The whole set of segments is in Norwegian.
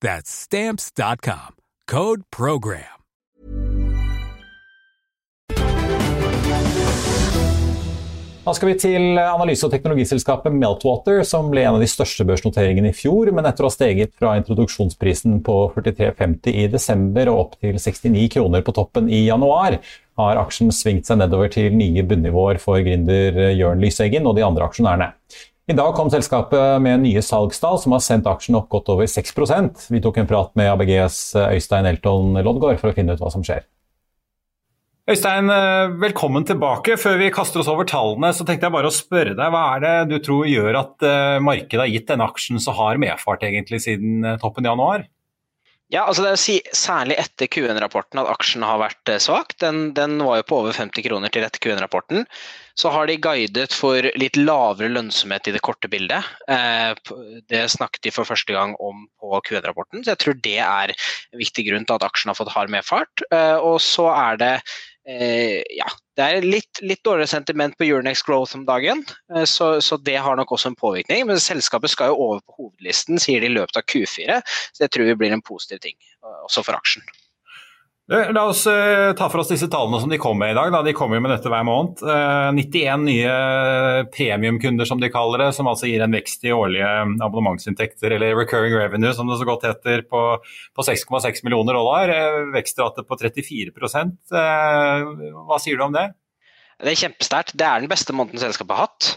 That's stamps.com. Code program. Da skal vi til analyse- og teknologiselskapet Meltwater, som ble en av de største børsnoteringene i fjor, men etter å ha steget fra introduksjonsprisen på 43,50 i desember og opp til 69 kroner på toppen i januar, har aksjen svingt seg nedover til nye bunnivåer for gründer Jørn Lyseggen og de andre aksjonærene. I dag kom selskapet med nye salgstall som har sendt aksjen opp godt over 6% Vi tok en prat med ABGs Øystein Elton Loddgaard for å finne ut hva som skjer. Øystein, velkommen tilbake. Før vi kaster oss over tallene, så tenkte jeg bare å spørre deg, hva er det du tror gjør at markedet har gitt denne aksjen så hard medfart egentlig siden toppen i januar? Ja, altså det er å si Særlig etter Q1-rapporten at aksjen har vært svak. Den, den, var jo på over 50 kroner til etter Q1-rapporten. Så har de guidet for litt lavere lønnsomhet i det korte bildet. Det snakket de for første gang om på Q1-rapporten, så jeg tror det er en viktig grunn til at aksjen har fått hard medfart. Og så er det ja, det er litt, litt, dårligere sentiment på Euronex Growth om dagen, så, så, det har nok også en påvirkning. Men selskapet skal jo over på hovedlisten, sier de i løpet av Q4, så det tror vi blir en positiv ting også for aksjen. La oss uh, ta for oss disse tallene som de kom med i dag. Da. De kommer med dette hver måned. Uh, 91 nye premiumkunder, som de kaller det, som altså gir en vekst i årlige abonnementsinntekter, eller recurring revenue, som det så godt heter, på, på 6,6 millioner dollar. Vekstrate på 34% Hva sier du om det? Det er kjempesterkt. Det er den beste måneden selskapet har hatt.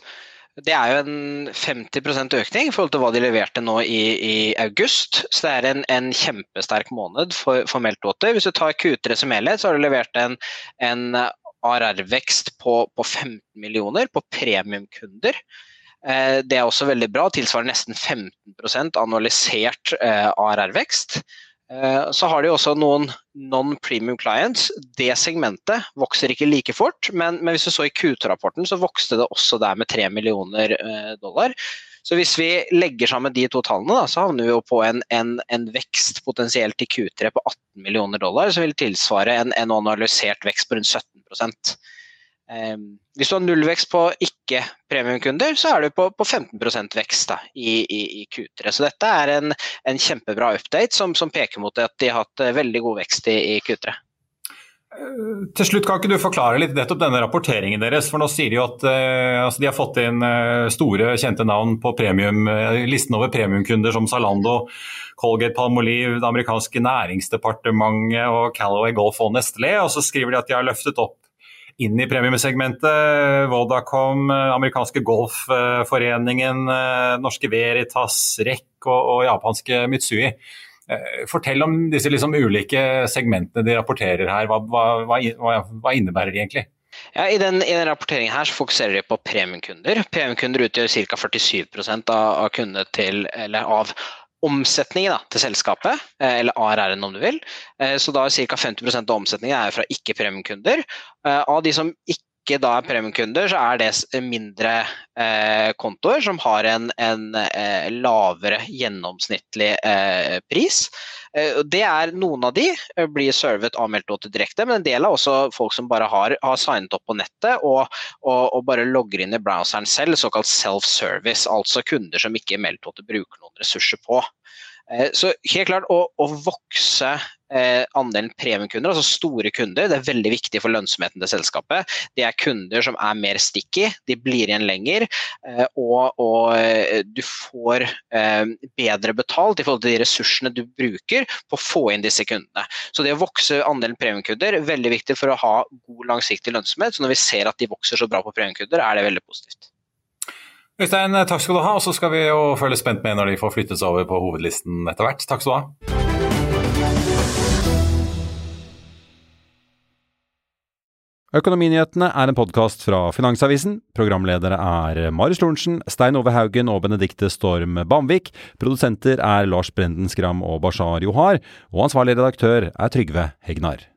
Det er jo en 50 økning i forhold til hva de leverte nå i, i august. Så det er en, en kjempesterk måned for, for Meltwater. Hvis du tar Q3 som helhet, så har du levert en, en ARR-vekst på, på 15 millioner på premiumkunder. Det er også veldig bra, tilsvarer nesten 15 annualisert ARR-vekst. Så har de også noen non-premium clients. Det segmentet vokser ikke like fort, men, men hvis du så i Q2-rapporten, så vokste det også der med 3 millioner dollar. Så hvis vi legger sammen de to tallene, da, så havner vi jo på en, en, en, vekst potensielt i Q3 på 18 millioner dollar, som vil tilsvare en, en analysert vekst på rundt 17 hvis du har nullvekst på ikke-premiumkunder, så er du på, på 15% vekst da, i, i, i, Q3. Så dette er en, en kjempebra update som, som, peker mot at de har hatt veldig god vekst i, i Q3. Til slutt, Kan ikke du forklare litt nettopp denne rapporteringen deres? For nå sier De jo at uh, altså de har fått inn uh, store, kjente navn på premium, listen over premiumkunder som Zalando, Colgate Palmolive, det amerikanske næringsdepartementet og Calaway Golf og Nestlé. Og så skriver de at de har løftet opp inn i premiumsegmentet. Vodacom, amerikanske Golfforeningen, norske Veritas, REC og, og japanske Mitsui. Fortell om disse liksom ulike segmentene de rapporterer her. Hva, hva, hva, hva innebærer de egentlig? Ja, I den, i den rapporteringen her så fokuserer de på premiumkunder. Premiumkunder utgjør ca. 47% av, kundene til, eller av omsetningen da, til selskapet, eller ARR-en om du vil. Så da er ca. 50% av omsetningen er fra ikke-premiumkunder. Av de som ikke da er premiumkunder, så er det mindre eh, kontoer som har en, en eh, lavere gjennomsnittlig eh, pris. Det er Noen av de blir servet av Meltdote direkte, men en del er også folk som bare har, har signet opp på nettet og, og, og, bare logger inn i browseren selv, såkalt self-service, altså kunder som ikke Meltdote bruker noen ressurser på. Eh, så helt klart å, å vokse eh, andelen premiumkunder, altså store kunder, det er veldig viktig for lønnsomheten til selskapet. Det er kunder som er mer sticky, de blir igjen lenger, eh, og, og du får bedre betalt i forhold til de ressursene du bruker på å få inn disse kundene. Så det å vokse andelen premiumkunder er veldig viktig for å ha god langsiktig lønnsomhet. Så når vi ser at de vokser så bra på premiumkunder, er det veldig positivt. Øystein, takk skal du ha. Og så skal vi jo følge spent med når de får flyttes over på hovedlisten etter hvert. Takk skal du ha. Økonominyhetene er en podkast fra Finansavisen. Programledere er Marius Lorentzen, Stein Ove Haugen og Benedikte Storm Bamvik. Produsenter er Lars Brenden Skram og Bashar Johar. Og ansvarlig redaktør er Trygve Hegnar.